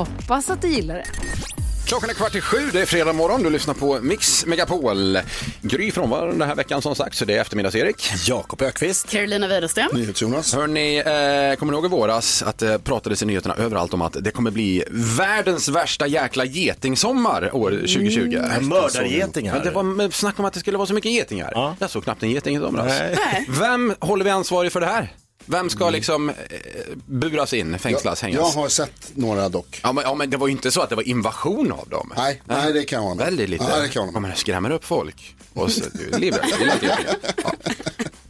Hoppas att du gillar det. Klockan är kvart i sju, det är fredag morgon. Du lyssnar på Mix Megapol. Gry frånvaron den här veckan som sagt, så det är eftermiddags-Erik. Jakob Ökvist. Carolina Widerström. Jonas. Hörni, eh, kommer ni ihåg i våras att det pratades i nyheterna överallt om att det kommer bli världens värsta jäkla getingsommar år 2020? Mm. Mördargetingar. Men det var snack om att det skulle vara så mycket getingar. Ja. Jag såg knappt en geting i somras. Nej. Vem håller vi ansvarig för det här? Vem ska liksom eh, buras in, fängslas, Jag hängas? har sett några dock. Ja men, ja men det var ju inte så att det var invasion av dem. Nej, nej det kan jag hålla med. Väldigt lite. Ja, det kan jag hålla Ja, med. men det skrämmer upp folk. Och så, det är livrädd. Det låter jättefint. ja.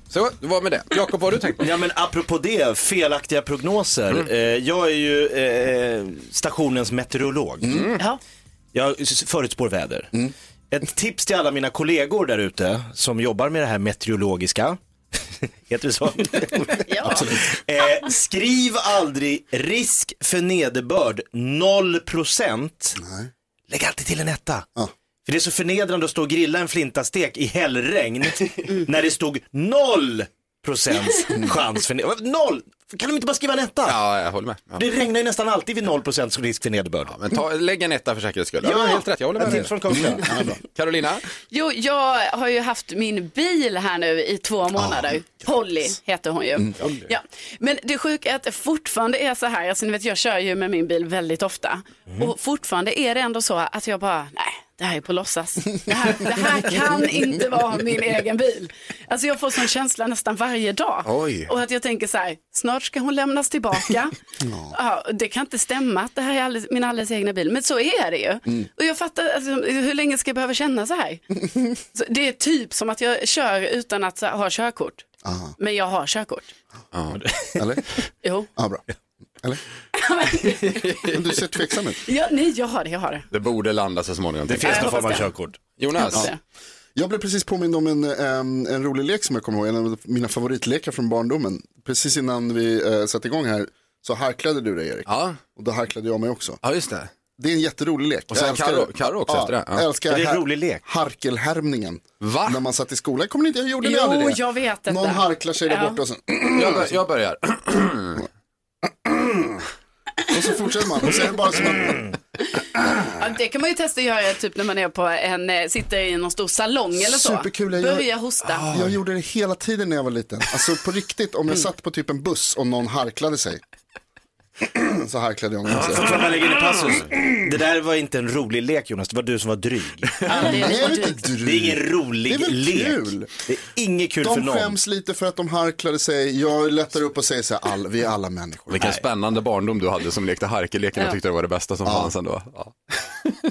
Så, det var med det. Jakob, vad har du tänkt på? Ja men apropå det, felaktiga prognoser. Mm. Eh, jag är ju eh, stationens meteorolog. Mm. Ja. Jag s- förutspår väder. Ett tips till alla mina kollegor där ute som jobbar med det här meteorologiska. Heter det så? Ja. eh, skriv aldrig risk för nederbörd 0%. Lägg alltid till en etta. Ja. För det är så förnedrande att stå och grilla en flintastek i hällregn när det stod 0% chans för nederbörd. Noll! Kan de inte bara skriva en etta? Ja, jag håller med. Ja. Det regnar ju nästan alltid vid 0% risk för nederbörd. Ja, men ta, lägg en etta för säkerhets skull. Ja, Ja. helt rätt. Jag håller med. tips från coachen. Carolina? Jo, jag har ju haft min bil här nu i två månader. Polly heter hon ju. Ja. Men det sjuka är att det fortfarande är så här, alltså, ni vet, jag kör ju med min bil väldigt ofta. Och fortfarande är det ändå så att jag bara, nej, det här är på låtsas. Det här, det här kan inte vara min egen bil. Alltså jag får sån känsla nästan varje dag. Oj. Och att jag tänker så här, snart ska hon lämnas tillbaka. ja, det kan inte stämma att det här är alldeles, min alldeles egna bil. Men så är det ju. Och jag fattar, alltså, hur länge ska jag behöva känna så här? Så det är typ som att jag kör utan att här, ha körkort. Men jag har körkort. Eller? Jo. Ja, bra. Eller? Men du ser tveksam ut. Ja, nej, jag har det, jag har det. Det borde landa så småningom. Det finns jag. någon form av det. körkort. Jonas? Ja. Jag blev precis påmind om en, en rolig lek som jag kommer ihåg, en av mina favoritlekar från barndomen. Precis innan vi uh, satte igång här så harklade du dig Erik. Ja. Och då harklade jag mig också. ja, just det. Det är en jätterolig lek. Och sen Jag älskar Karo- också ja, efter det. Ja. Jag älskar Är det en har- rolig lek? Harkelhärmningen. Va? När man satt i skolan, kommer ni inte, gjorde ni Jo, aldrig det? jag vet detta. Någon harklar sig där Ja. borta och sen, Jag, bör, jag börjar. och så fortsätter man. Och så är det bara som att, Ja, det kan man ju testa att göra typ när man är på en, eh, sitter i någon stor salong eller så. Superkul, jag Börja hosta. jag gjorde det hela tiden när jag var liten. Alltså på riktigt, om jag satt på typ en buss och någon harklade sig. Så harklade jag mig också. Bara lägga in i passus? Det där var inte en rolig lek Jonas, det var du som var dryg. Ja, det är Nej, jag är inte dryg. Det är ingen rolig Det är väl lek. kul? Det är inget kul för De någon. skäms lite för att de harklade sig. Jag lättar upp och säger så här, all, vi är alla människor. Vilken spännande barndom du hade som lekte harkeleken och tyckte det var det bästa som fanns ändå. Ja.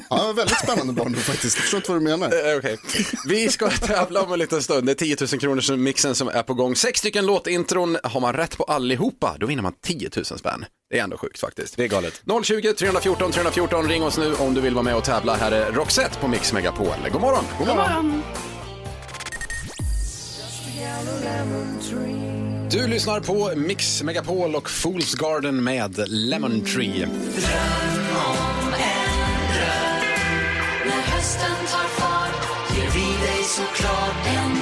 Ja, det var väldigt spännande barndom faktiskt. Jag förstår inte vad du menar. Eh, okej. Vi ska tävla om en liten stund. Det är 10 000 kronors mixen som är på gång. Sex stycken låtintron. Har man rätt på allihopa, då vinner man 10 000 spänn. Det är ändå sjukt faktiskt. Det är galet. 020 314 314. Ring oss nu om du vill vara med och tävla. Här är Roxette på Mix Megapol. God morgon! God morgon. Du lyssnar på Mix Megapol och Fools Garden med Lemon Tree. När hösten tar fart ger vi dig såklart en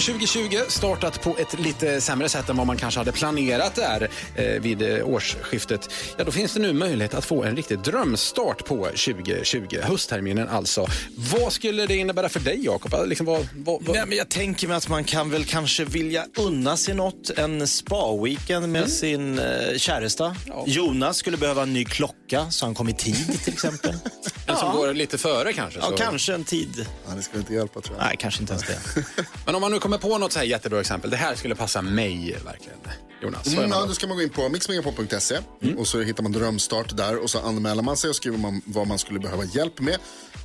Om 2020 startat på ett lite sämre sätt än vad man kanske hade planerat där eh, vid eh, årsskiftet, ja då finns det nu möjlighet att få en riktig drömstart på 2020, höstterminen alltså. Vad skulle det innebära för dig Jakob? Liksom, vad, vad, vad... Nej, men jag tänker mig att man kan väl kanske vilja unna sig något, en spa-weekend med sin eh, käresta. Jonas skulle behöva en ny klocka. Åka så han kom i tid till exempel. En som går lite före kanske. Ja, så. kanske en tid. Ja, det skulle inte hjälpa tror jag. Nej, kanske inte ens det. Men om man nu kommer på något så här jättebra exempel. Det här skulle passa mig verkligen. Jonas, Mm, man ja, då? ska man gå in på mixmegapol.se och så hittar man drömstart där och så anmäler man sig och skriver man vad man skulle behöva hjälp med.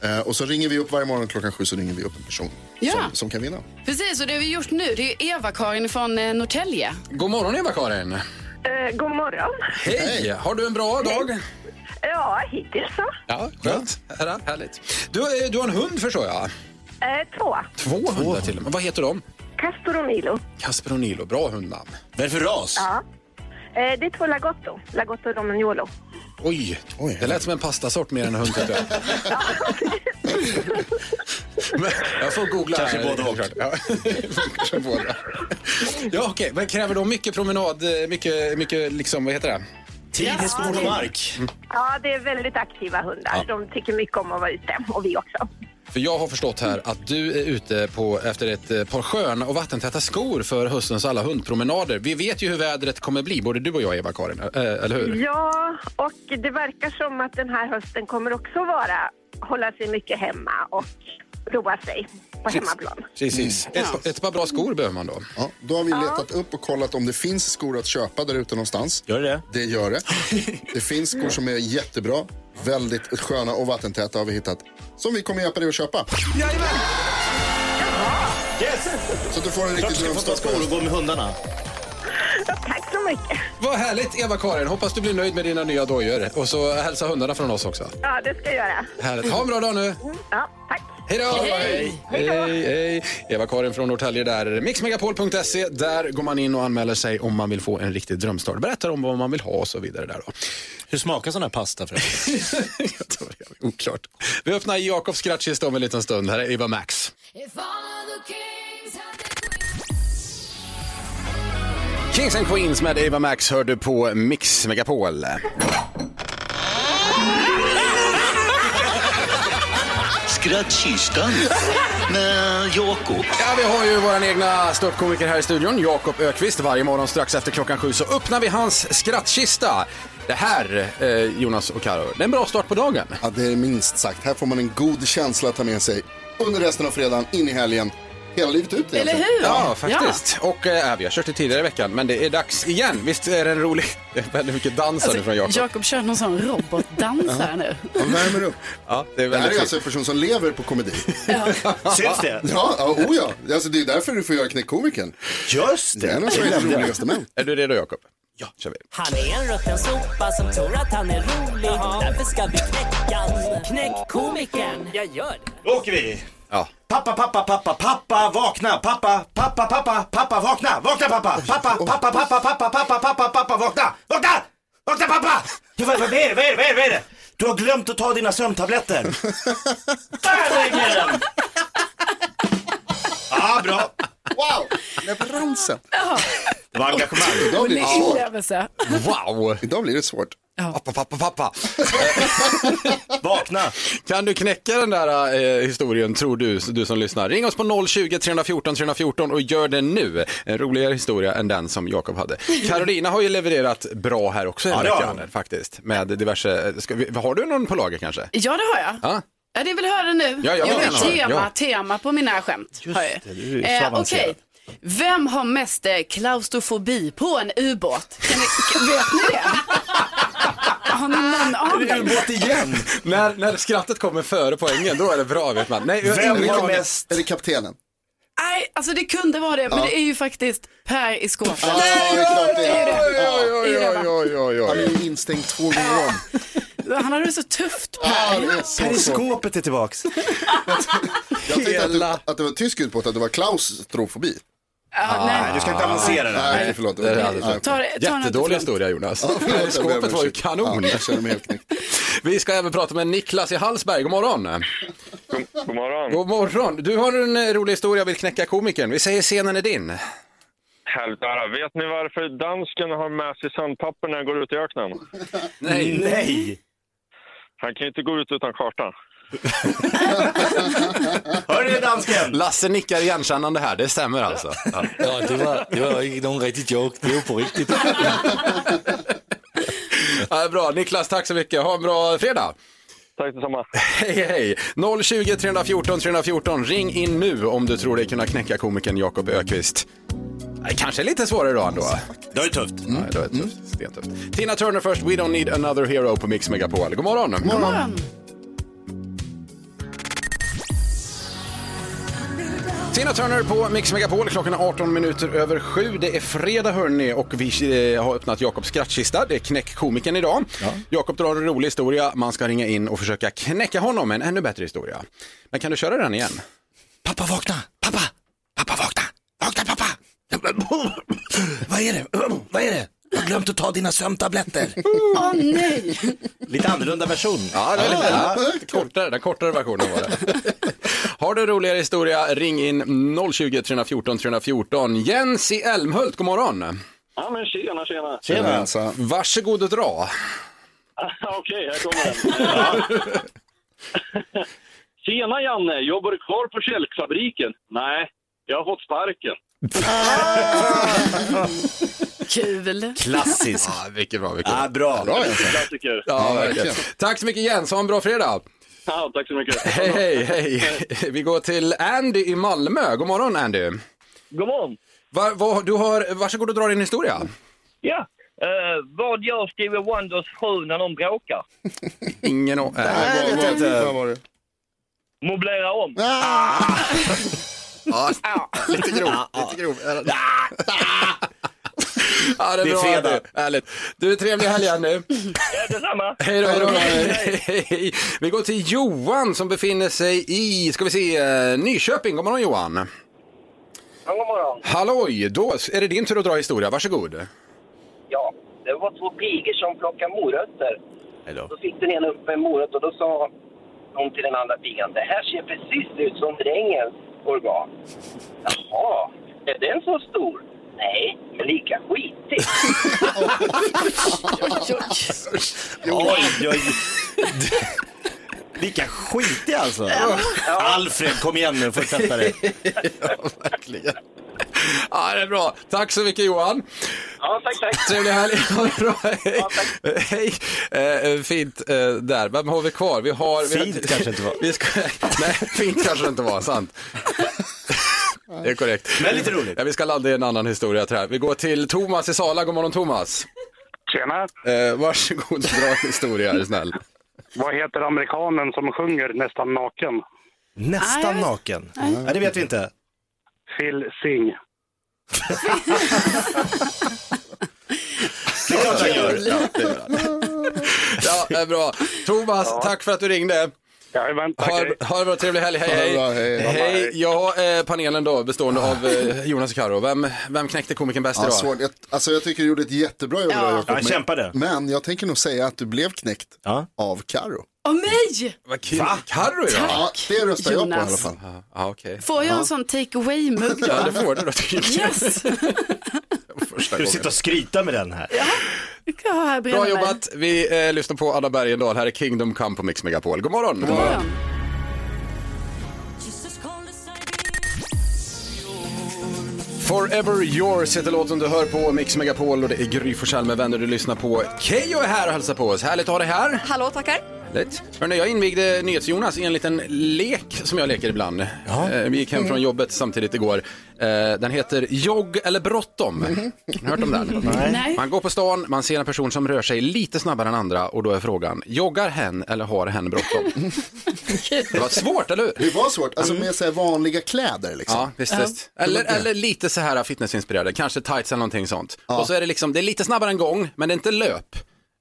Eh, och så ringer vi upp varje morgon klockan sju så ringer vi upp en person Ja. som, som kan vinna. Precis, och det vi gjort nu det är Eva-Karin från eh, Norrtälje. God morgon Eva-Karin. Eh, god morgon. Hej! Har du en bra dag? Ja, hittills så. Ja, skönt. Ja. Härligt. Du, eh, du har en hund förstår jag. Eh, två. Två hundar till och med. Vad heter de? Castor och Milo. Kasper och Nilo. Bra hundnamn. Vad är det för ras? Ja. Eh, det är två Lagotto. Lagotto Romagnolo. Oj, det lät som en pastasort mer än en hund tyckte jag. Men jag får googla. Kanske här, både och. såklart. Ja, kanske båda. Ja, okej. Men kräver de mycket promenad, eh, mycket, mycket liksom, vad heter det? Tid, häst, gård och mark. Ja, det är väldigt aktiva hundar. De tycker mycket om att vara ute. Och vi också. För jag har förstått här att du är ute på, efter ett eh, par sköna och vattentäta skor för höstens alla hundpromenader. Vi vet ju hur vädret kommer bli, både du och jag, Eva-Karin. Eller hur? Ja, och det verkar som att den här hösten kommer också vara hålla sig mycket hemma och roa sig på hemmaplan. Precis. Ett, ett par bra skor behöver man då. Ja, då har vi letat upp och kollat om det finns skor att köpa där ute någonstans. Gör det Det gör det. Det finns skor som är jättebra, väldigt sköna och vattentäta har vi hittat. Som vi kommer hjälpa dig att köpa. Yes! Så att du får en Klart riktig ska få ta drömstart. skor och gå med hundarna. Tack så mycket. Vad härligt, Eva-Karin. Hoppas du blir nöjd med dina nya dojor. Och så hälsa hundarna från oss också. Ja, det ska jag göra. Härligt. Ha en bra dag nu. Ja, tack. Hej då! Hej. Hej, hej. Eva-Karin från Norrtälje där. Mixmegapol.se. Där går man in och anmäler sig om man vill få en riktig drömstart. Berättar om vad man vill ha och så vidare där då. Hur smakar sån här pasta förresten? Jag tror det är Oklart. Vi öppnar Jakobs skrattkista om en liten stund. Här är Eva Max. Kings and Queens med Eva Max hör du på Mix Megapol. Skrattkistan med Jakob. Ja, vi har ju vår egna ståuppkomiker här i studion, Jakob Ökvist. Varje morgon strax efter klockan sju så öppnar vi hans skrattkista. Det här, eh, Jonas och Karo, det är en bra start på dagen. Ja, det är minst sagt. Här får man en god känsla att ta med sig under resten av fredagen, in i helgen, hela livet ut Eller egentligen. hur? Ja, faktiskt. Och eh, vi har kört det tidigare i veckan, men det är dags igen. Visst är det en rolig... Det är väldigt mycket dans här nu från Jakob. Jakob kör någon sån robotdans här nu. Man värmer upp. Ja, det är Det här är alltså en person som lever på komedi. Syns det? Ja, ja, oh ja. Alltså, det är därför du får göra Knäckkomikern. Just Det är en av Sveriges roligaste män. Är du redo, Jakob? Ja, kör vi. Han är en rutten sopa som tror att han är rolig. Därför ska vi knäcka han. Knäck komikern. Jag gör det. Då åker vi. Pappa, pappa, pappa, pappa, vakna! Pappa, pappa, pappa, pappa, vakna! Vakna pappa! Pappa, pappa, pappa, pappa, pappa, pappa, pappa, vakna! Vakna! Vakna pappa! Ja, vad, vad är det, vad är det, vad är det, vad är det? Du har glömt att ta dina sömntabletter. Där lägger jag den! Ja, bra. Wow, leveransen. Det var engagemang. Idag blir det svårt. Wow! Idag blir det svårt. Pappa, pappa, pappa. Vakna! Kan du knäcka den där eh, historien, tror du, du som lyssnar? Ring oss på 020 314 314 och gör det nu. En roligare historia än den som Jakob hade. Carolina har ju levererat bra här också Ja, hon. faktiskt. Med diverse, ska vi, har du någon på lager kanske? Ja, det har jag. Ja. Ja, det vill höra nu. Ja, jag vill gärna höra. tema, Ja. tema på mina skämt. jag. det, du är så Eh. Okej, vem har mest eh, klaustrofobi på en ubåt? Ni, vet ni det? Har ni någon aning? Ubåt igen! När, när skrattet kommer före poängen, då är det bra vet man. Nej, jag Vem har mest? Är det kaptenen? Nej, alltså det kunde vara det, men det är ju faktiskt Per i skåpet. Ja, det är klart det är. Oj, oj, oj, oj, oj, Han är ju instängd två gånger om. Han hade det så tufft Per. Ja, det är så svårt. Periskopet är tillbaks. Jag tänkte att det, att det var tysk utbåt, att det var klaustrofobi. Ja, Nej, nej. du ska inte avancera det här. Nej, förlåt. Det är Nej, rätt. Ta det, ta Jättedålig historia Jonas. förlåt, jag ber om Skåpet var ju ursäkt. kanon. Ja, jag känner mig helt knäckt. Vi ska även prata med Niklas i Hallsberg. God morgon. God, god morgon. God morgon. Du har en eh, rolig historia och vill knäcka komikern. Vi säger scenen är din. Höra. Vet ni varför dansken har med sig sandpapper när han går ut i öknen? Nej. Nej! Han kan ju inte gå ut utan karta. Hör ni dansken? Lasse nickar igenkännande här, det stämmer alltså. Ja. Ja, det var, det var nogen rigtig joke. Det jo på rigtigt. Ja, bra, Niklas tack så mycket. Ha en bra fredag. Tack detsamma. Hej, hej! 020 314 314. Ring in nu om du tror dig kunna knäcka komikern Jakob Ökvist. Kanske lite svårare då ändå. Det ju tufft. Nej, det var tufft. Stentufft. Tina Turner först, We don't need another hero på Mix Megapol. God morgon! God morgon. Tina Turner på Mix Megapol. Klockan är 18 minuter över sju. Det är fredag hörni och vi eh, har öppnat Jakobs skrattkista. Det är knäckkomikern idag. Jakob drar en rolig historia. Man ska ringa in och försöka knäcka honom med en ännu bättre historia. Men kan du köra den igen? Pappa vakna! Pappa! Pappa vakna! Vakna pappa! Vad är det? Vad är det? Jag har glömt att ta dina sömntabletter. Åh nej! Lite annorlunda version. Ja, det är lite, ja, lite kortare, den kortare versionen var det. Har du en roligare historia, ring in 020 314 314. Jens i Älmhult, god morgon. Ja, men tjena, tjena. Tjena. Alltså, Varsågod och dra. Okej, här kommer den. Tjena Janne, jobbar du kvar på kälkfabriken? Nej, jag har fått sparken. Kul. Klassisk. Ja, mycket bra. Mycket Ja, bra. bra Jens. Klassiker. Ja, verkligen. Tack så mycket Jens, ha en bra fredag. Ja, tack så mycket. Hej, hej, hej. Vi går till Andy i Malmö. God morgon Andy. God morgon. Va, va, du har, varsågod och dra din historia. Ja, eh, vad gör Stevie Wonders fru när de bråkar? Ingen äh, det? Möblera om. ja, lite grov. Lite grov. Ja, det är, Det är bra, fredag. Andy. Härligt. Du, trevlig helg nu. Ja, detsamma. Hej då, hej då. Hej. Vi går till Johan som befinner sig i, ska vi se, eh, Nyköping. God morgon Johan. Ja, god morgon. Halloj, då är det din tur att dra historia. Varsågod. Ja, det var två pigor som plockade morötter. Hejdå. Då fick den ena upp en morot och då sa hon till den andra pigan, det här ser precis ut som drängens organ. Jaha, är den så stor? Nej, men lika skitig. Oj, oj. Vilka skitiga alltså. Alfred, kom igen nu, får du tvätta dig. ja, verkligen. Ja, det är bra. Tack så mycket Johan. Ja, tack, tack. Trevlig helg. Ha det bra. Hej. Hej. Eh, fint eh, där. Vem har vi kvar? Vi har... vi har- Fint kanske inte var. Vi ska, nej, fint kanske inte var, sant. Det är korrekt. Men lite roligt. Ja, vi ska ladda i en annan historia tror jag. Vi går till Thomas i Sala. God morgon Thomas. Tjena. Eh, varsågod, dra en historia är snäll. Vad heter amerikanen som sjunger nästan naken? Nästan naken. Nej, det vet vi inte. Phil Sing. Det är klart han gör. Ja, det gör han. Ja, är bra. Thomas, tack för att du ringde. Jajamän, tack. Ha, ha det bra, trevlig helg. Hej, hej. bra, hej. hej. Ja, eh, panelen då, bestående av eh, Jonas och Karo. Vem, vem knäckte komikern bäst Ja, idag? Jag, alltså jag tycker du gjorde ett jättebra jobb Ja. där Jakob. Ja, jag men- kämpade. Men jag tänker nog säga att du blev knäckt Ja. av Karo. Åh nej! Vad kul. Karo idag? Ja, det röstar jag på i alla Jonas. fall. Ja, ja, okej. Får jag en sån take away-mugg då? Ja, det får du då tydligen. Yes! Första Du gången. sitter och skryta med den här. Jag kan ha här bredvid Bra mig. jobbat. Vi eh, lyssnar på Anna Bergendahl. Här är Kingdom Come på Mix Megapol. God morgon. God morgon. Forever yours heter låten du hör på Mix Megapol och det är Gry Forssell med vänner du lyssnar på. Keyyo är här och hälsar på oss. Härligt att ha dig här. Hallå, tackar. Härligt. Hörrni, jag invigde NyhetsJonas i en liten lek som jag leker ibland. Eh, Vi gick hem från jobbet samtidigt igår. Eh, Den heter Jogg eller bråttom. Har ni hört om den? Nej. Man går på stan, man ser en person som rör sig lite snabbare än andra och då är frågan, joggar hen eller har hen bråttom? Det var svårt, eller hur? Det var svårt, alltså med så här vanliga kläder liksom. Ja, visst, visst. Eller, eller lite så här fitnessinspirerade, kanske tights eller någonting sånt. Och så är det liksom, det är lite snabbare än gång, men det är inte löp.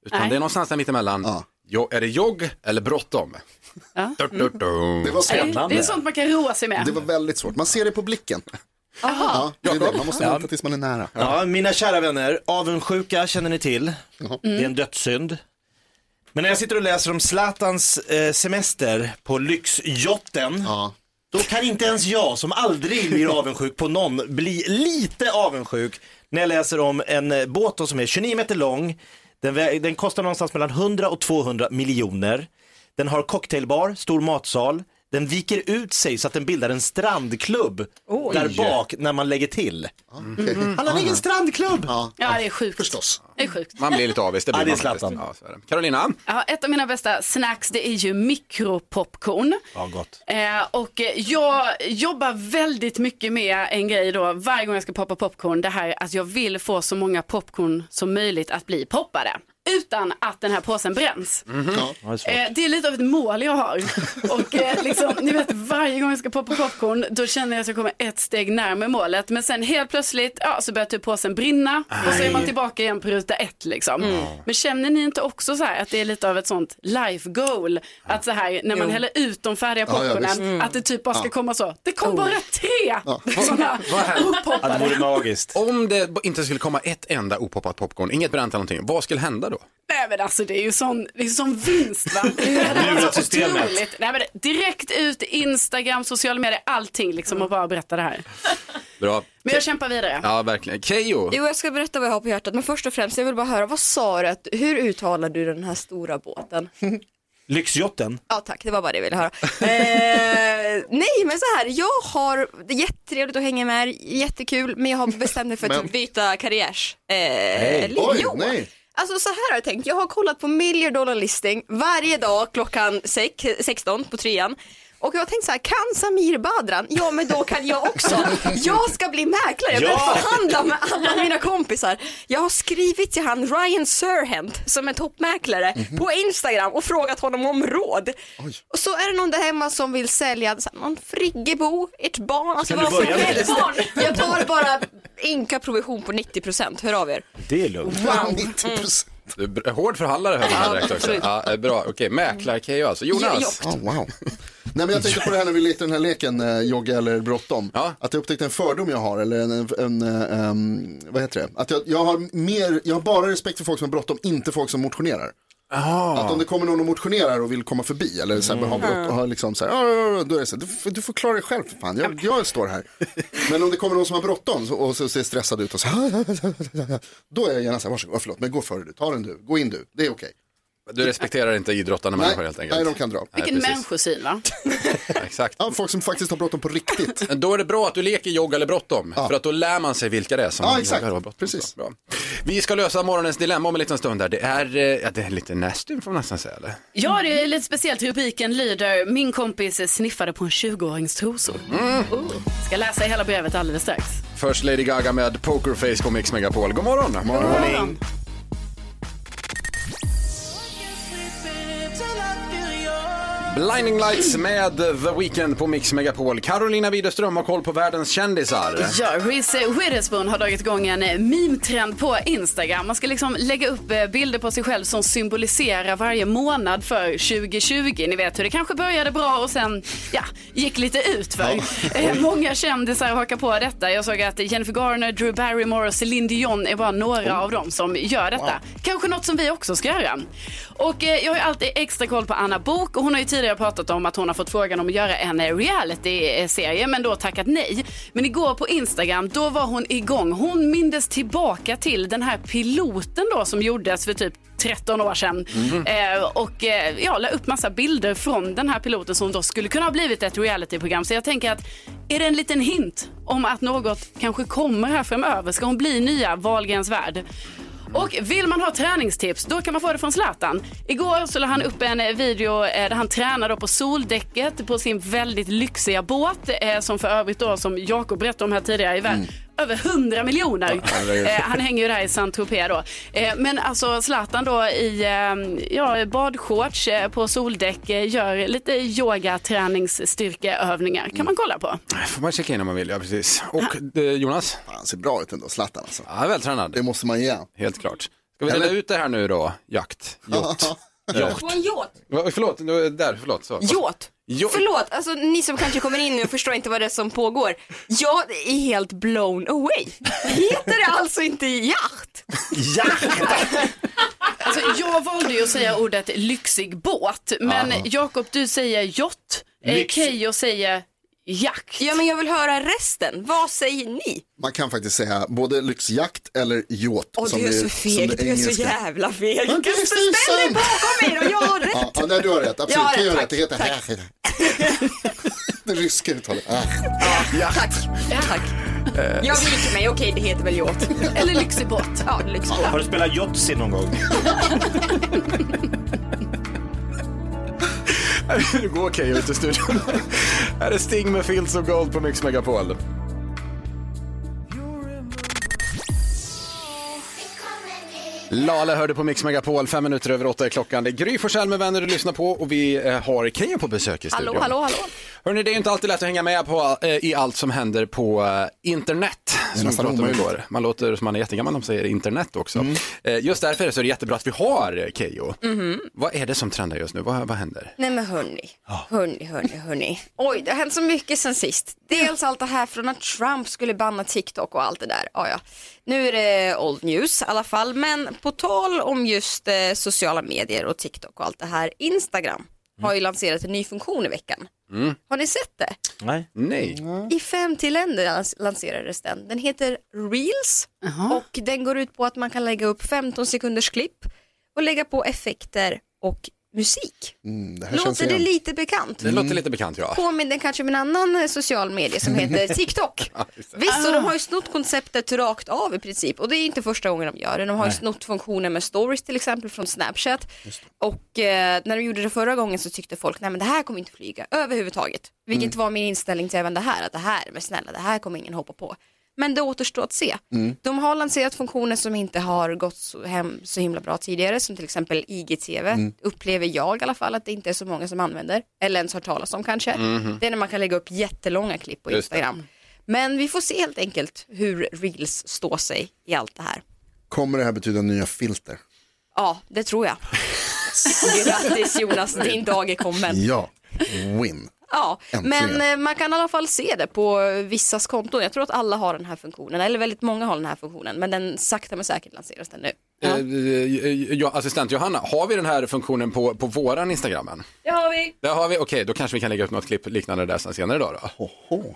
Utan Nej. det är någonstans där mittemellan. Ja. Jo, är det jogg eller bråttom? Ja. Du, du, du. Det var Nej, svårt. Det är sånt man kan roa sig med. Det var väldigt svårt. Man ser det på blicken. Ja, det är det. Man måste vänta tills man är nära. Ja, mina kära vänner, avundsjuka känner ni till. Det är en dödssynd. Men när jag sitter och läser om Zlatans eh, semester på lyxjotten, Ja. då kan inte ens jag som aldrig blir avundsjuk på någon bli lite avundsjuk när jag läser om en eh, båt då som är 29 meter lång. Den, den kostar någonstans mellan 100 och 200 miljoner. Den har cocktailbar, stor matsal. Den viker ut sig så att den bildar en strandklubb Oj. där bak när man lägger till. okej. Han har en egen strandklubb! Ja, Ja, det är sjukt. Förstås. Det är sjukt. Man blir lite avis, det blir Ja, det är man faktiskt. Zlatan. Ja, så är det. Carolina? Ja, ett av mina bästa snacks det är ju mikropopcorn. Ja, gott. Eh, och eh, jag jobbar väldigt mycket med en grej då varje gång jag ska poppa popcorn. Det här att jag vill få så många popcorn som möjligt att bli poppade. Utan att den här påsen bränns. Ja, det är svårt. Eh, det är lite av ett mål jag har. Och eh, liksom, ni vet varje gång jag ska poppa popcorn då känner jag att jag kommer ett steg närmare målet. Men sen helt plötsligt ja, så börjar typ påsen brinna och så är man tillbaka igen på ruta ett liksom. Men känner ni inte också så här att det är lite av ett sånt life goal? Att så här när man Jo. häller ut de färdiga Ja, ja, popcornen visst. Mm. att det typ bara ska Ja. komma så. Det kom bara tre Ja. sådana? Ja, det vore magiskt. Om det inte skulle komma ett enda opoppat popcorn, inget bränt eller någonting, vad skulle hända då? Nej men alltså det är ju sån, det är sån vinst va. Det hade varit Lurat så systemet. otroligt. Nej men direkt ut, Instagram, sociala medier, allting liksom och bara berätta det här. Bra. Men jag kämpar vidare. Ja, verkligen. Keyyo, Jo, jag ska berätta vad jag har på hjärtat, men först och främst, jag vill bara höra, vad sa du, att, hur uttalar du den här stora båten? Lyxjotten. Ja tack, det var bara det jag ville höra. eh, nej men så här, jag har, det är jättetrevligt att hänga med, jättekul, men jag har bestämt mig för att Men- byta karriärs. Eh, Nej. Oj, nej. Alltså så här har jag tänkt, jag har kollat på million dollar listing varje dag klockan sex, 16 på trean. Och jag har tänkt så här, kan Samir Badran? Ja men då kan jag också. Jag ska bli mäklare, jag börjar Ja. förhandla med alla mina kompisar. Jag har skrivit till han Ryan Serhent som är toppmäklare på Instagram och frågat honom om råd. Och så är det någon där hemma som vill sälja så här, någon friggebo, ett barn, alltså vad som helst. Jag tar bara ynka provision på 90%, hör av er. Det är lugnt. Wow. 90 procent. du är br- hård förhandlare hör vi här direkt också. Ja, bra, okej, mäklar-Keyyo alltså. Jonas? Ja, Oh, wow. Nej, men jag tänkte på det här när vi lekte den här leken, eh, jogga eller bråttom. Ja. Att jag upptäckte en fördom jag har, eller en, en, en eh, em, vad heter det? Att jag, jag, har mer, jag har bara respekt för folk som har bråttom, inte folk som motionerar. Att om det kommer någon och motionerar och vill komma förbi eller så här, har brått och har liksom så här, "Ja, ja, ja", då är det så här, du, får- du får klara dig själv för fan, jag, jag står här. Men om det kommer någon som har bråttom så- och så ser stressad ut och så då är jag gärna så här, varsågod, förlåt, men gå före du, ta den du, gå in du, det är okej. Du respekterar inte idrottande Nej, människor helt enkelt? nej, de kan dra. Vilken människosyn va? Exakt. Ja, folk som faktiskt har bråttom på riktigt. Då är det bra att du leker jogga eller bråttom. Ja. För att då lär man sig vilka det är som Ja, exakt. och har bråttom. Precis. Bra. Vi ska lösa morgonens dilemma om en liten stund. Där. Det, är, eh, ja, det är lite nasty får man nästan säga. Eller? Ja, det är lite speciellt. Rubriken lyder Min kompis sniffade på en 20-årings trosor. Oh. Ska läsa hela brevet alldeles strax. Först Lady Gaga med Pokerface på Mix Megapol. God morgon! Morning. Blinding Lights med The Weeknd på Mix Megapol. Carolina Widerström har koll på världens kändisar. Ja, Reese Witherspoon har dragit igång en eh, meme-trend på Instagram. Man ska liksom lägga upp eh, bilder på sig själv som symboliserar varje månad för 2020. Ni vet hur det kanske började bra och sen ja, gick lite utför. Eh, Många kändisar hakar på detta. Jag såg att Jennifer Garner, Drew Barrymore och Celine Dion är bara några av dem som gör detta. Kanske något som vi också ska göra. Och jag har ju alltid extra koll på Anna Bok och hon har ju tidigare pratat om att hon har fått frågan om att göra en reality-serie men då tackat nej. Men igår på Instagram då var hon igång. Hon mindes tillbaka till den här piloten då som gjordes för typ 13 år sedan eh, och eh, ja, la upp massa bilder från den här piloten som då skulle kunna ha blivit ett realityprogram. Så jag tänker att är det en liten hint om att något kanske kommer här framöver? Ska hon bli nya Wahlgrens värld? Och vill man ha träningstips då kan man få det från Zlatan. Igår så la han upp en eh, video eh, där han tränar på soldäcket på sin väldigt lyxiga båt eh, som för övrigt då som Jakob berättade om här tidigare i världen. Mm över 100 miljoner. Eh, han hänger ju där i Saint-Tropez då. Eh, men alltså Zlatan då i eh, ja, badshorts på soldäck gör lite yoga träningsstyrkeövningar. Kan man kolla på. får man checka in om man vill, ja precis. Och Jonas? Han ser bra ut ändå, Zlatan alltså. Ja, vältränad. Det måste man ge. Helt klart. Ska vi dela Eller- ut det här nu då? Jakt, yacht. Va- Förlåt, där, förlåt. Så. Yacht. Jo- Förlåt, alltså ni som kanske kommer in nu och förstår inte vad det är som pågår. Jag är helt blown away. Heter det alltså inte yacht? Alltså, jag valde ju att säga ordet lyxig båt, men. Jakob du säger yacht, eh, Lyx- Keyyo säger lyxjakt. Ja men jag vill höra resten. Vad säger ni? Man kan faktiskt säga både lyxjakt eller yacht. Åh som du är så feg, det du är så jävla feg. Det är Ställ dig bakom mig då, jag har rätt. Ja, ja, nej, du har rätt, absolut. Jag har Kan rätt, göra rätt. Det tack, heter det ryska uttalet. Ah. Tack. Tack. Jag viker mig, okej det heter väl yacht. Eller lyxig båt. Ja, lyxig båt. Har du spelat Yotzi någon gång? det går Keyyo ut i studion. Här är Sting med Fields of Gold på Mix Megapol. Lale hörde på Mix Megapol, fem minuter över åtta är klockan. Det är Gry Forssell med vänner du lyssnar på och vi eh, har Keyyo på besök i studion. Hallå, hallå, hallå. Hörrni, det är inte alltid lätt att hänga med på, eh, i allt som händer på eh, internet. Som nästan omöjligt. igår. Man låter som man är jättegammal om man säger internet också. Mm. Eh, just därför så är det jättebra att vi har Keyyo. Mhm. Vad är det som trendar just nu? Vad, vad händer? Nej men hörni, hörni, hörni, hörni. Oj, det har hänt så mycket sen sist. Dels allt det här från att Trump skulle banna TikTok och allt det där. Ja, ja. Nu är det old news i alla fall, men på tal om just eh, sociala medier och TikTok och allt det här. Instagram har ju lanserat en ny funktion i veckan. Mm. Har ni sett det? Nej. Nej. I 50 länder lans- lanserades den. Den heter Reels och den går ut på att man kan lägga upp 15 sekunders klipp och lägga på effekter och musik. Mm, det här känns Låter det igen. lite bekant? Det låter lite bekant ja. Påminner kanske om en annan eh, social medie som heter TikTok. Visst, och de har ju snott konceptet rakt av i princip och det är inte första gången de gör det. De har ju snott funktionen med stories till exempel från Snapchat. Och eh, när de gjorde det förra gången så tyckte folk, nej men det här kommer inte flyga överhuvudtaget. Vilket var min inställning till även det här, att det här, men snälla, det här kommer ingen hoppa på. Men det återstår att se. Mm. De har lanserat funktioner som inte har gått så, hem så himla bra tidigare, som till exempel IGTV, Mm. upplever jag i alla fall att det inte är så många som använder, eller ens har talas om kanske. Mhm. Det är när man kan lägga upp jättelånga klipp på Just det. Instagram. Men vi får se helt enkelt hur Reels står sig i allt det här. Kommer det här betyda nya filter? Ja, det tror jag. Grattis Jonas, din dag är kommen. Ja, win. Ja, Äntligen. men eh, man kan i alla fall se det på vissas konton. Jag tror att alla har den här funktionen, eller väldigt många har den här funktionen, men den sakta men säkert lanseras den nu. Eh, eh, ja, assistent Johanna, har vi den här funktionen på, på våran Instagram än? Det har vi. Det har vi, okej då kanske vi kan lägga upp något klipp liknande där sen senare idag då.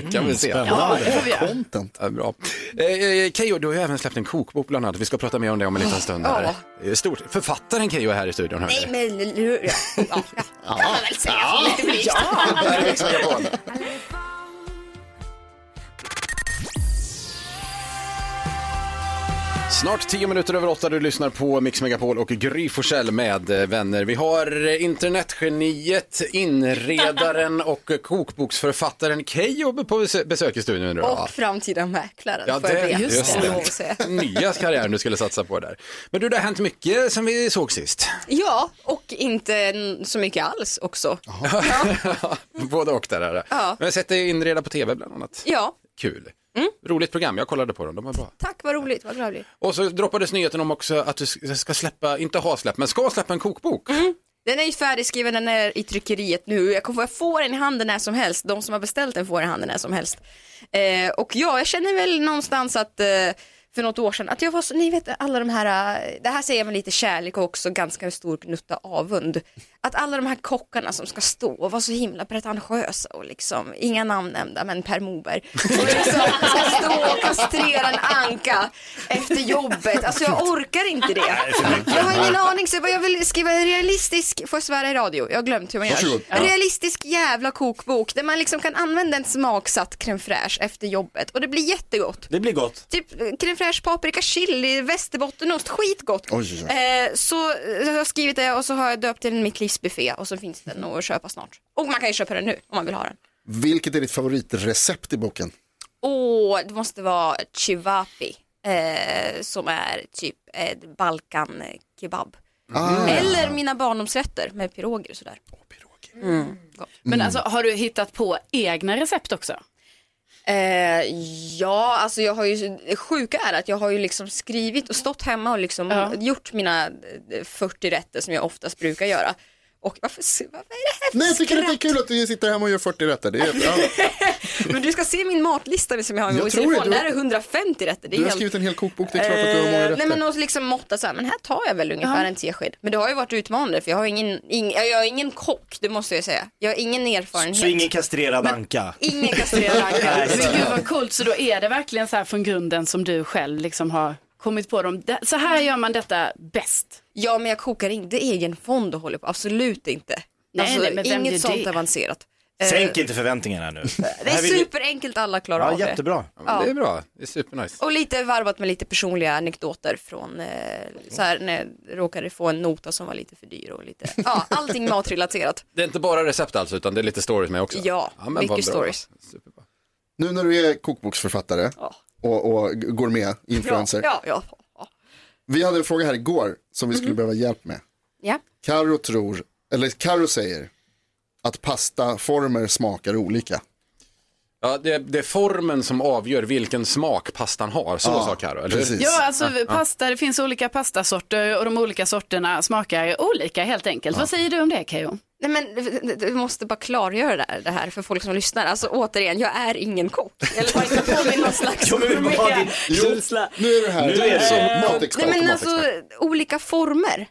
kan vi se. spännande. Ja, det. Content. Ja, bra. Eh, eh, Keyyo, du har ju även släppt en kokbok bland annat. Vi ska prata mer om det om en liten stund. Här. Ja. Stort. Författaren Keyyo är här i studion. Nej men nu, ja, ja, ja. kan man väl säga Ja. Ja. Snart tio minuter över åtta, du lyssnar på Mix Megapol och Gry Forssell med eh, vänner. Vi har eh, internetgeniet, inredaren och kokboksförfattaren Keyyo på bes- besök i studion idag. Och framtida mäklaren Ja, det, just det. säga. Nya karriären du skulle satsa på där. Men du, det har hänt mycket sen vi såg sist. Ja, och inte så mycket alls också. Både och där är det. Ja. Jag har sett dig inreda på tv bland annat. Ja, Kul. Roligt program, jag kollade på dem, de var bra. tack vad roligt, vad blir. Och så droppades nyheten om också att du ska släppa, inte ha släppt, men ska släppa en kokbok. Den är ju färdigskriven, den är i tryckeriet nu. Jag kommer få den i handen när som helst. De som har beställt den får den i handen när som helst. Eh, och ja, jag känner väl någonstans att eh, för något år sedan, att jag var så, ni vet alla de här, det här säger jag med lite kärlek och också ganska stor gnutta avund. Att alla de här kockarna som ska stå och vara så himla pretentiösa och liksom, inga namn nämnda men Per Moberg, och liksom ska stå och kastrera en anka efter jobbet. Alltså jag orkar inte det. Jag har ingen aning, så jag bara, jag vill skriva en realistisk, får jag svära i radio? Jag har glömt hur man gör. En realistisk jävla kokbok där man liksom kan använda en smaksatt crème fraîche efter jobbet och det blir jättegott. Det blir gott. Typ crème fraîche, paprika, chili, västerbottenost, skitgott. Oj, oj, oj. Eh, så eh, jag har skrivit det och så har jag döpt den mitt livs buffé och så finns den att köpa snart. Och man kan ju köpa den nu om man vill ha den. Vilket är ditt favoritrecept i boken? Åh, det måste vara chivapi eh, som är typ eh, balkan kebab. Ah. Eller mina barndomsrätter med piroger och sådär. Mm, gott. Men alltså har du hittat på egna recept också? Eh, ja, alltså jag har ju, det sjuka är att jag har ju liksom skrivit och stått hemma och liksom Ja. gjort mina eh, 40 rätter som jag oftast brukar göra. Och varför, vad är det här för Nej, jag tycker att det är skratt? kul att du sitter hemma och gör 40 rätter. Det är, ja. Men du ska se min matlista som jag har i min telefon. Där är 150 rätter. Det är Du har helt- skrivit en hel kokbok, det är klart att du har många Eh, rätter. Nej men och liksom måtta så här, men här tar jag väl ungefär en tesked. Men det har ju varit utmanande för jag har ingen, ing, jag är ingen kock, det måste jag säga. Jag har ingen erfarenhet. Så ingen kastrerad anka? Ingen kastrerad anka. Men gud vad coolt, så då är det verkligen så här från grunden som du själv liksom har kommit på dem. Så här gör man detta bäst. Ja men jag kokar inte egen fond och håller på, absolut inte. Nej, alltså, nej, men vem inget sånt det? avancerat. Eh, Sänk inte förväntningarna nu. Det är superenkelt, alla klarar Ja, av det. jättebra. Ja. Det är bra, det är supernice. Och lite varvat med lite personliga anekdoter från eh, så här när jag råkade få en nota som var lite för dyr och lite, ja allting matrelaterat. Det är inte bara recept alltså, utan det är lite stories med också? Ja, men vad mycket bra. stories. Nu när du är kokboksförfattare och, och går med influencer. Ja, ja, ja. Vi hade en fråga här igår som vi skulle Mhm. behöva hjälp med. ja. Karo tror, eller Karo säger att pastaformer smakar olika. Ja, det, det är formen som avgör vilken smak pastan har, så Ja, sa precis. Ja, alltså Ja, ja. pasta, det finns olika pastasorter och de olika sorterna smakar olika helt enkelt. Vad säger du om det Keyyo? Nej men du måste bara klargöra det här, det här för folk som lyssnar. Alltså återigen, jag är ingen kock. Eller ta inte på mig någon slags Jo, men vad din känsla. Nu är du här Nu är det- som matexpert. Nej men alltså olika former.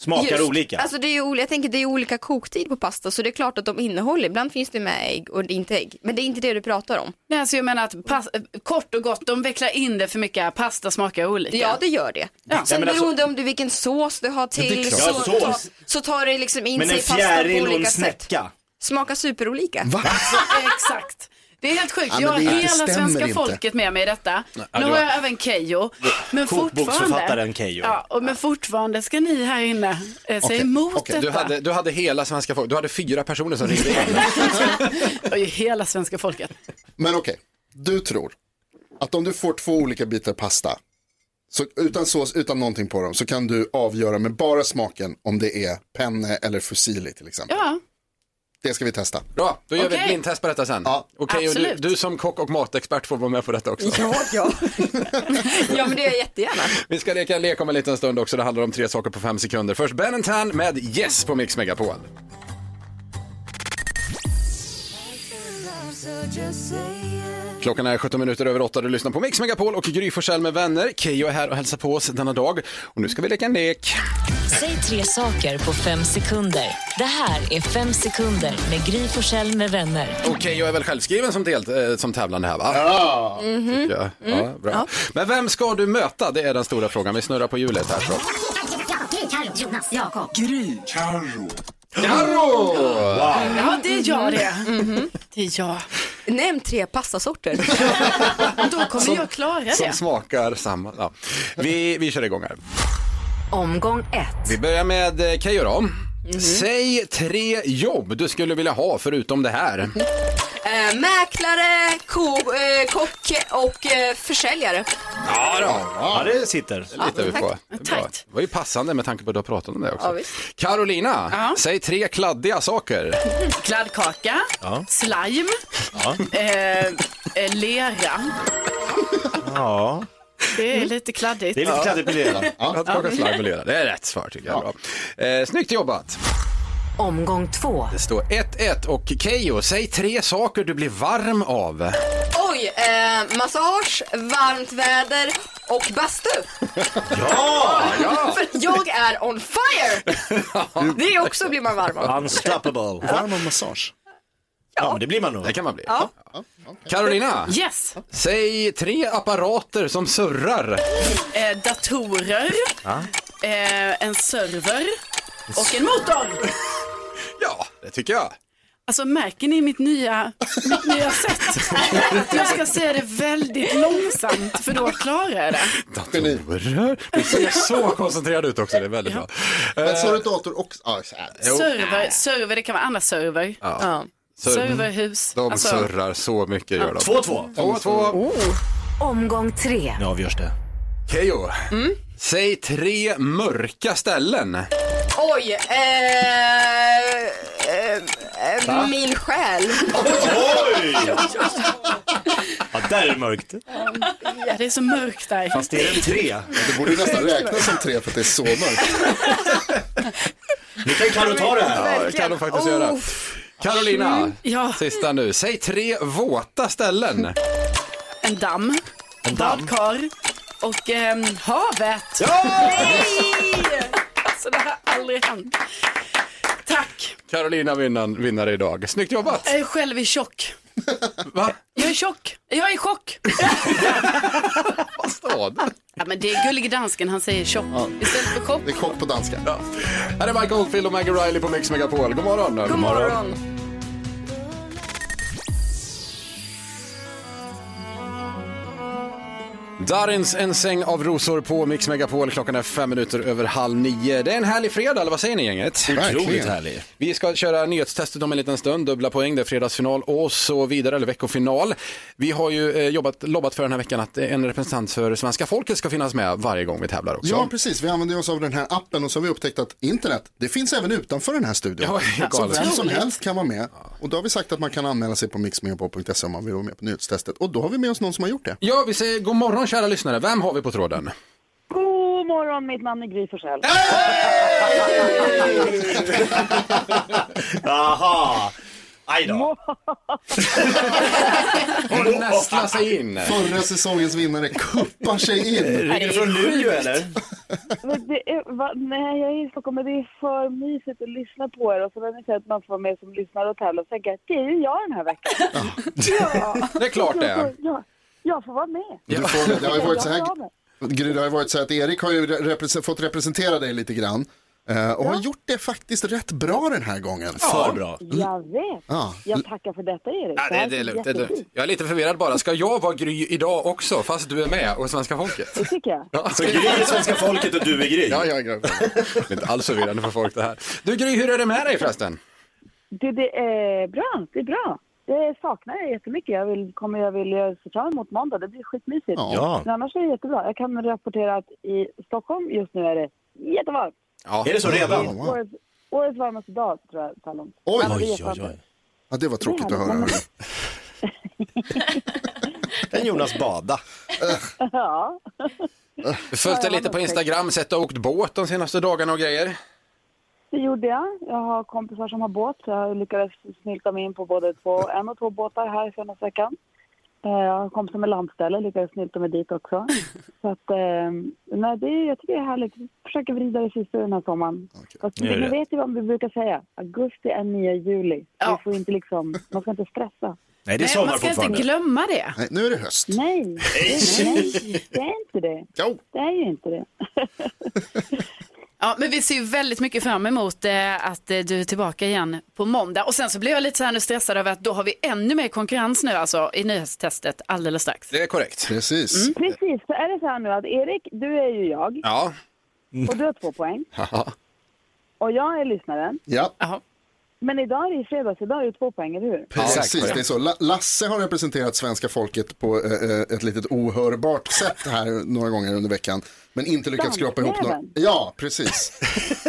Smakar Just, olika. Alltså det är olika, jag tänker det är olika koktid på pasta så det är klart att de innehåller, ibland finns det med ägg och inte ägg. Men det är inte det du pratar om. Nej, alltså jag menar att pas- kort och gott, de vecklar in det för mycket, pasta smakar olika. Ja det gör det. Ja. Sen men alltså- beroende om du vilken sås du har Ja, det är till klart. så, Ja, sås. så tar det liksom in Men sig en i pastan på fjäril och en olika sätt. snäcka. Smakar superolika. Va? Exakt. Det är helt sjukt. Ja, jag har hela svenska inte. folket med mig i detta. Ja, nu har jag även Keyyo. Men fortfarande, Keyyo. ja, och men fortfarande ska ni här inne eh, säga emot okej. detta. Du hade, du hade hela svenska folket, du hade fyra personer som ringde in. Hela svenska folket. Men okej, du tror att om du får två olika bitar pasta, så utan sås, utan någonting på dem, så kan du avgöra med bara smaken om det är penne eller fusilli till exempel. Ja, Det ska vi testa. Bra, då gör vi ett Okej. blindtest på detta sen. Ja. Okej, och du, Absolut. du som kock och matexpert får vara med på detta också. Ja, ja. ja men det gör jag jättegärna. Vi ska leka en lek om en liten stund också. Det handlar om tre saker på fem sekunder. Först Ben Tan med Yes på Mix Megapol. Klockan är 17 minuter över 8. Du lyssnar på Mix Megapol och Gry Forssell med vänner. Keyyo är här och hälsar på oss denna dag. Och nu ska vi leka en lek. Säg tre saker på fem sekunder. Det här är Fem sekunder med Gry Forssell med vänner. Och Keyyo är väl självskriven som, del, eh, som tävlande här va? Ja! Mhm. Ja, ja, bra. Men vem ska du möta? Det är den stora frågan. Vi snurrar på hjulet här så. Jonas, Jakob. Carro! Ja det är jag det. Det är jag. Nämn tre pastasorter. Då kommer jag klara Som det. smakar samma. Ja. Vi, vi kör igång här. Omgång ett. Vi börjar med eh, Keyyo då. Mhm. Säg tre jobb du skulle vilja ha förutom det här. Eh, mäklare, ko, eh, kock och eh, försäljare. Ja, då. Ja, det sitter. Det litar vi på. Det, är bra. Tack. det var ju passande med tanke på att du har pratat om det Ja, också. visst. Carolina, Ja. säg tre kladdiga saker. Kladdkaka, Ja. slime, Ja. eh, eh, lera. ja. Det är lite kladdigt. Det är lite kladdigt med det. Kladdkaka, slime och lera. Det är rätt svar tycker jag. Bra. Eh, snyggt jobbat. Omgång två. Det står 1-1 och Keyyo, säg tre saker du blir varm av. Oj, eh, massage, varmt väder och bastu. Ja! För jag är on fire! Det också blir man varm av. Unstoppable. Varm av massage. Ja, men det blir man nog. Det kan man bli. Ja. Carolina, Yes, säg tre apparater som surrar. eh, datorer, eh, en server och en motor. Ja, det tycker jag. Alltså märker ni mitt nya, mitt nya sätt? Jag ska säga det väldigt långsamt för då klarar jag det. Datorer. Du ser så koncentrerad ut också, det är väldigt bra. Men sa du dator också? Ah, så här. Jo. Server, server, det kan vara andra server. Ja. Serverhus. De Alltså, surrar så mycket gör de. 2-2. 2-2. Omgång tre. Nu avgörs det. Keyyo, säg tre mörka ställen. Oj, eh, eh, eh, min själ. Oj! Ja, där är det mörkt. ja, det är så mörkt där. Fast det är en tre. Det borde ju nästan räknas som tre för att det är så mörkt. Nu kan Carro ta det här. Ja, det kan de faktiskt göra. Carolina, ja. sista nu. Säg tre våta ställen. En damm, En damm. badkar och ehm, havet. Ja! Alltså det har aldrig hänt. Tack. Carolina vinnan, vinnare idag. Snyggt jobbat. Jag är själv i chock. Va? Jag är chock. Jag är i chock. Vad sa du? Ja, men det är gullig dansken, han säger chock istället för chock. Det är chock på danska. Ja. Här är Mike Oldfield och Maggie Riley på Mix Megapol. God morgon. God morgon. Darins En säng av rosor på Mix Megapol. Klockan är fem minuter över halv nio. Det är en härlig fredag, eller vad säger ni gänget? Otroligt härlig. Vi ska köra nyhetstestet om en liten stund, dubbla poäng, det är fredagsfinal och så vidare, eller veckofinal. Vi har ju eh, jobbat, lobbat för den här veckan att en representant för svenska folket ska finnas med varje gång vi tävlar också. Ja, precis. Vi använder oss av den här appen och så har vi upptäckt att internet, det finns även utanför den här studion. Ja, så vem som helst kan vara med. Och då har vi sagt att man kan anmäla sig på mixmegapol.se om man vill vara med på nyhetstestet. Och då har vi med oss någon som har gjort det. Ja, vi säger god morgon kära lyssnare. Vem har vi på tråden? God morgon, mitt namn är Gry Forssell. Jaha. Aj då. Hon nästlar sig in. Förra säsongens vinnare kuppar sig in. Ringer du från Luleå eller? Men det är, va, nej, jag är i Stockholm, men det är för mysigt att lyssna på er. Och så när ni säger att man får vara med som lyssnare och tävla, så tänker jag att det är ju jag den här veckan. Ja. Det är klart det är. Ja, jag får vara med. Du får, det har ju varit så Jag här. Gry, det har ju varit så här att Erik har ju repre- fått representera dig lite grann. eh, Och har gjort det faktiskt rätt bra den här gången. För bra. Jag vet. Ja. Jag tackar för detta, Erik. Ja, det, här det, är lugnt, det är lugnt. jättefint. Jag är lite förvirrad bara. Ska jag vara Gry idag också, fast du är med och svenska folket? Det tycker jag. Ja. Så Gry är svenska folket och du är Gry. Ja, jag är Gry. Det är inte alls förvirrande för folk det här. Du Gry, hur är det med dig förresten? Det, det är bra. Det är bra. Det saknar jag jättemycket. Jag vill, kommer, jag vill ser fram emot måndag. Det blir skitmysigt. Ja. Men annars är det jättebra. Jag kan rapportera att i Stockholm just nu är det jättevarmt. Ja. Är det så redan? Ja, wow. Årets, årets varmaste dag tror jag så här långt. Oj. Det Oj, oj, oj. Ja, det var tråkigt att höra. Kan Jonas bada? Ja. Följt dig lite på Instagram, sett och åkt båt de senaste dagarna och grejer. Det gjorde jag. Jag har kompisar som har båt. så Jag lyckades snylta mig in på både två, en och två båtar här senaste veckan. Eh, Jag har kompisar med landställe, lyckades snylta mig dit också. Så att, eh, nej, det, är- jag tycker det är härligt. Vi försöker vrida det sista den här sommaren. Fast Gör ni det. vet ju vad vi brukar säga. Augusti är nya juli. Ja. Vi får inte liksom, man ska inte stressa. Nej, det är Nej, sommar man ska inte glömma det. Nej, nu är det höst. Nej, det, nej, det är inte det. Jo. Det är ju inte det. Ja, men vi ser ju väldigt mycket fram emot eh, att eh, du är tillbaka igen på måndag. Och sen så blir jag lite så här nu stressad över att då har vi ännu mer konkurrens nu alltså i nyhetstestet alldeles strax. Det är korrekt. Precis. Precis, så är det så här nu att Erik, du är ju jag Ja. och du har två poäng. Haha. Och jag är lyssnaren. Ja, Jaha. Men idag är det fredags, idag är det två poäng, eller hur? precis. Det är så. La- Lasse har representerat svenska folket på eh, eh, ett litet ohörbart sätt här några gånger under veckan. Men inte lyckats skrapa ihop några... Ja, precis.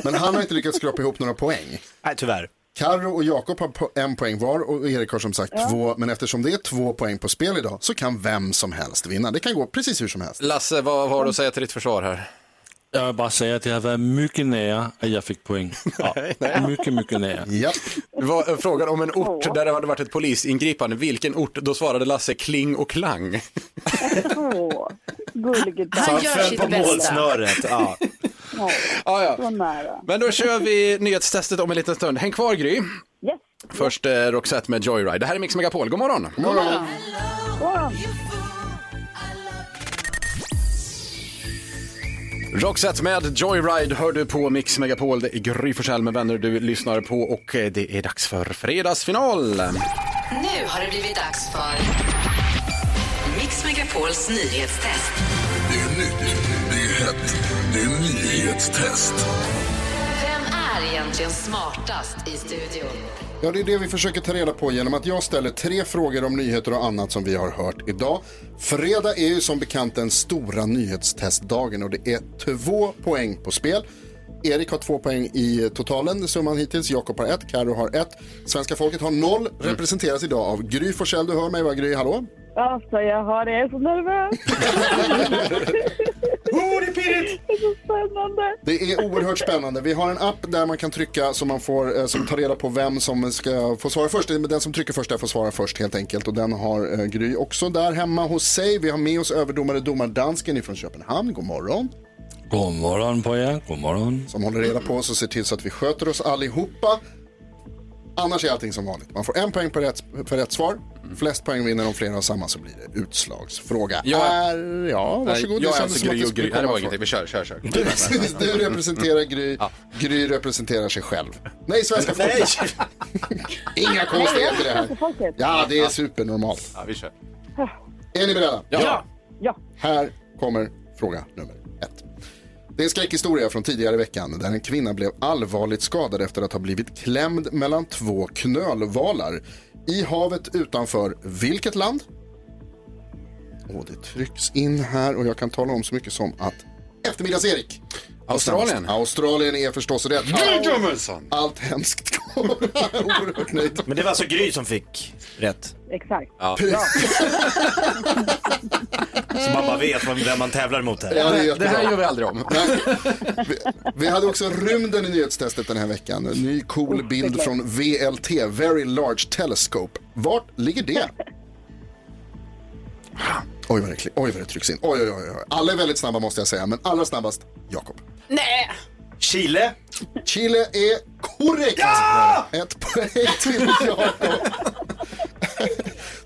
Men han har inte lyckats skrapa ihop några poäng. Nej, tyvärr. Karo och Jakob har en poäng var och Erik har som sagt två. Men eftersom det är två poäng på spel idag så kan vem som helst vinna. Det kan gå precis hur som helst. Lasse, vad har du att säga till ditt försvar här? Jag vill bara säga att det har varit mycket nära att jag fick poäng. Ja, mycket, mycket nära. Ja. Det var frågan om en ort där det hade varit ett polisingripande. Vilken ort? Då svarade Lasse Kling och Klang. Åh, gullige Han Så han gör föll sitt på bästa. målsnöret. Ja. Ja, Ja, ja. så nära. Men då kör vi nyhetstestet om en liten stund. Häng kvar Gry. Yes. Först eh, Roxette med Joyride. Det här är Mix Megapol. God morgon. God morgon. God morgon. Roxette med Joyride hör du på Mix Megapol. Det är Gry Forssell med vänner du lyssnar på och eh, det är dags för fredagsfinal. Nu har det blivit dags för Mix Megapols nyhetstest. Det är nytt, det är hett, det är nyhetstest. Egentligen smartast i studion? Ja, det är det vi försöker ta reda på genom att jag ställer tre frågor om nyheter och annat som vi har hört idag. Fredag är ju som bekant den stora nyhetstestdagen och det är två poäng på spel. Erik har två poäng i totalen, summan hittills. Jakob har ett, Karo har ett. Svenska folket har noll, representeras idag av Gry Forssell. Du hör mig va, Gry? Hallå? Alltså, jag har det, jag är så nervös. pirrigt! Det är så spännande. Det är oerhört spännande. Vi har en app där man kan trycka så man får, eh, som tar reda på vem som ska få svara först. Den som trycker först där får svara först helt enkelt. Och den har eh, Gry också där hemma hos sig. Vi har med oss överdomare domardansken ifrån Köpenhamn. God morgon. God morgon på er, god morgon. Som håller reda på oss och ser till så att vi sköter oss allihopa. Annars är allting som vanligt. Man får en poäng per rätt, för rätt svar. Flest poäng vinner om flera har samma så blir det utslagsfråga. Jag- är, ja, varsågod. Jag är alltså Gry och Gry. Nej, det var ingenting. Vi kör, kör, kör. Du, precis, du representerar Gry, Gry representerar sig själv. Nej, svenska folket. Inga konstigheter det här. Ja, det är supernormalt. Ja, vi kör. Är ni beredda? Ja. Ja. Här kommer fråga nummer ett. Det är en skräckhistoria från tidigare i veckan där en kvinna blev allvarligt skadad efter att ha blivit klämd mellan två knölvalar i havet utanför vilket land? Och det trycks in här och jag kan tala om så mycket som att eftermiddags-Erik. Australien. Australien är förstås rätt. Allt hemskt kommer. Oerhört nöjd. Men det var alltså Gry som fick rätt. Exakt. Ja. Så man bara vet vem- vem man tävlar mot här. Ja, det, är Det här gör vi aldrig om. Vi, vi hade också rymden i nyhetstestet den här veckan. En ny cool bild från VLT, Very Large Telescope. Vart ligger det? Oj vad det, kli- oj, vad det trycks in. Oj, oj, oj, oj. Alla är väldigt snabba måste jag säga, men allra snabbast Jakob. Nej. Chile. Chile är korrekt! Ja! Ett poäng till Jakob.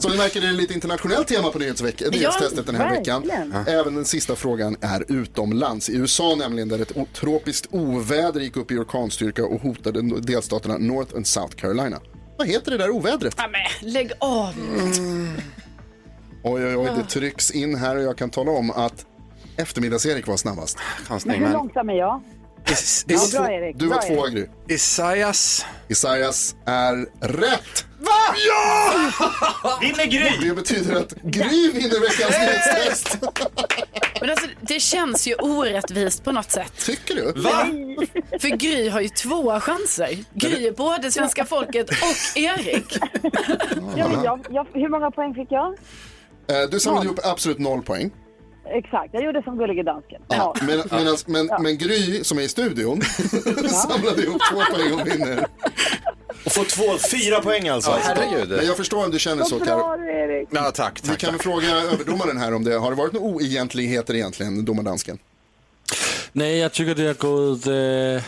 Som ni märker är det lite internationellt tema på nyhetsveck- nyhetstestet den här veckan. Även den sista frågan är utomlands. I USA nämligen där ett tropiskt oväder gick upp i orkanstyrka och hotade delstaterna North and South Carolina. Vad heter det där ovädret? Ja, men, lägg av. Oj, oj, oj, det trycks in här och jag kan tala om att eftermiddags-Erik var snabbast. Men hur långsam är jag? Is, Ja, is, bra Erik. Du var bra, tvåa, Erik. Gry. Isaias. Isaias är rätt. Va? Ja! Vinner Gry! Det betyder att Gry vinner veckans nyhetstest. Men alltså, det känns ju orättvist på något sätt. Tycker du? Va? För Gry har ju två chanser. Gry är både svenska folket och Erik. Ja, men jag, jag, hur många poäng fick jag? Eh, Du samlade ihop absolut noll poäng. Exakt, jag gjorde som gullige dansken. Ja, men, men, men, Ja. men Gry som är i studion samlade ihop två poäng och vinner. Och får två, fyra poäng alltså. Ja, herregud. Men jag förstår om du känner så Erik. Ja, tack, Vi tack. kan väl tack. fråga överdomaren här om det har det varit några oegentligheter egentligen, domardansken? Nej, jag tycker det har gått eh,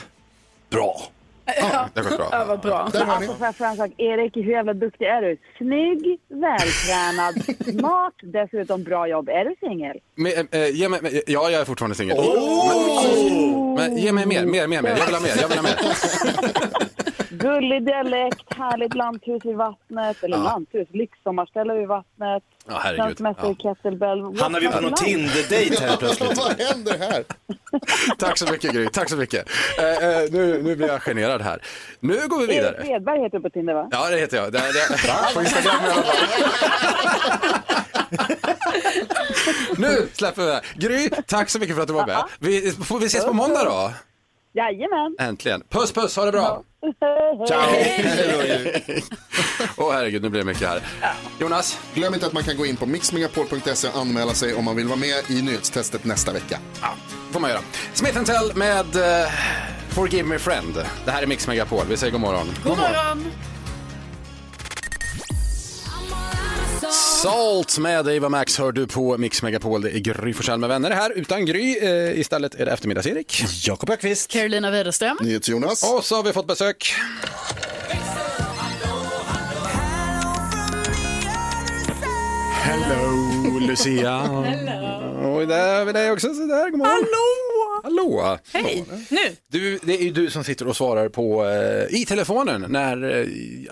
bra. Ja, Det går bra. ja vad bra. Där har ni. Alltså får jag fråga en sak, Erik, hur jävla duktig är du? Snygg, vältränad, smart, dessutom bra jobb. Är du singel? Men, eh, ge mig, men- ja, jag är fortfarande singel. Oh! Men, men ge mig mer, mer, mer, mer. Jag vill ha mer, jag vill ha mer. Gullig dialekt, härligt lanthus vid vattnet, eller lanthus, lyxsommarställe vid vattnet. Ja, herregud. I kettlebell. Hamnar vi på någon Tinder-dejt här plötsligt? Vad händer här? Tack så mycket Gry, tack så mycket. Eh, eh, nu, nu blir jag generad här. Nu går vi Erik vidare. Svedberg heter du på Tinder va? Ja, det heter jag. Det, det, på Instagram i alla fall. Nu släpper vi det. här. Gry, tack så mycket för att du var med. Vi, får vi ses på måndag då? Jajamän. Äntligen. Puss, puss, ha det bra. Ciao! Åh herregud, nu blir det mycket här. Jonas? Glöm inte att man kan gå in på mixmegapol.se och anmäla sig om man vill vara med i nyhetstestet nästa vecka. Ja, får man göra. Smith Tell med eh, Forgive Me Friend. Det här är Mix Megapol. Vi säger god morgon. God morgon. Salt med Eva Max hör du på Mix Megapol. Det är Gry Forssell med vänner här. Utan Gry, eh, istället är det eftermiddags-Erik. Jakob Öqvist. Carolina Widerström. NyhetsJonas. Och så har vi fått besök. Hello, Lucia. Hello. Och där har vi dig också. Så där, god morgon. Hallå! Hallå! Hej, nu. Du, det är ju du som sitter och svarar på eh, i telefonen när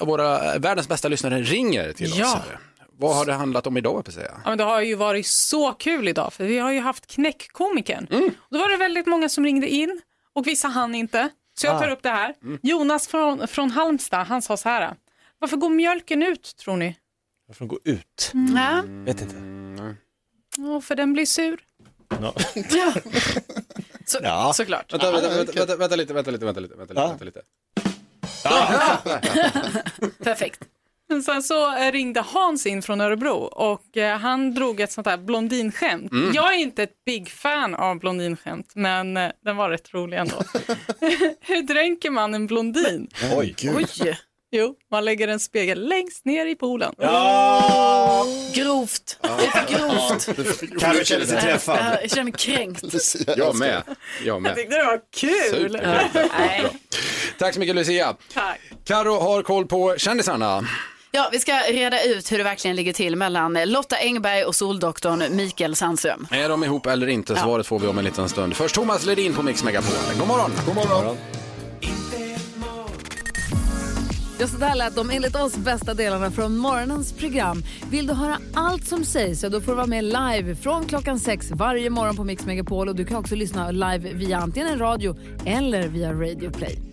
eh, våra världens bästa lyssnare ringer till Ja. oss. Här. Vad har det handlat om idag, på att säga? Ja, men det har ju varit så kul idag för vi har ju haft knäckkomikern. Mm. Då var det väldigt många som ringde in och vissa hann inte. Så jag tar Ah. upp det här. Mm. Jonas från, från Halmstad, han sa så här. Varför går mjölken ut tror ni? Varför gå ut? Ja, Vet inte. Ja, för den blir sur. Ja. Så, Ja. Såklart. Vänta, vänta, vänta, vänta, vänta lite, vänta lite, vänta lite, vänta lite. Ja. Vänta lite. Perfekt. Men Sen så ringde Hans in från Örebro och eh, han drog ett sånt här blondinskämt. Mm. Jag är inte ett big fan av blondinskämt, men eh, den var rätt rolig ändå. Hur dränker man en blondin? Oj, Oj. Jo, man lägger en spegel längst ner i poolen. Ja! Grovt. Det är för grovt. Carro känner sig träffad. Ja, Jag känner mig kränkt. Jag med. Jag med. Jag tyckte det var kul. Superkul. Nej. Tack så mycket Lucia. Tack. Karo har koll på kändisarna. Ja, vi ska reda ut hur det verkligen ligger till mellan Lotta Engberg och soldoktorn Mikael Sandström. Är de ihop eller inte? Svaret får vi om en liten stund. Först Thomas Ledin på Mix Megapol. God morgon. God morgon. Ja, så där lät de enligt oss bästa delarna från morgonens program. Vill du höra allt som sägs så då får du vara med live från klockan sex varje morgon på Mix Megapol. Och du kan också lyssna live via antingen radio eller via Radio Play.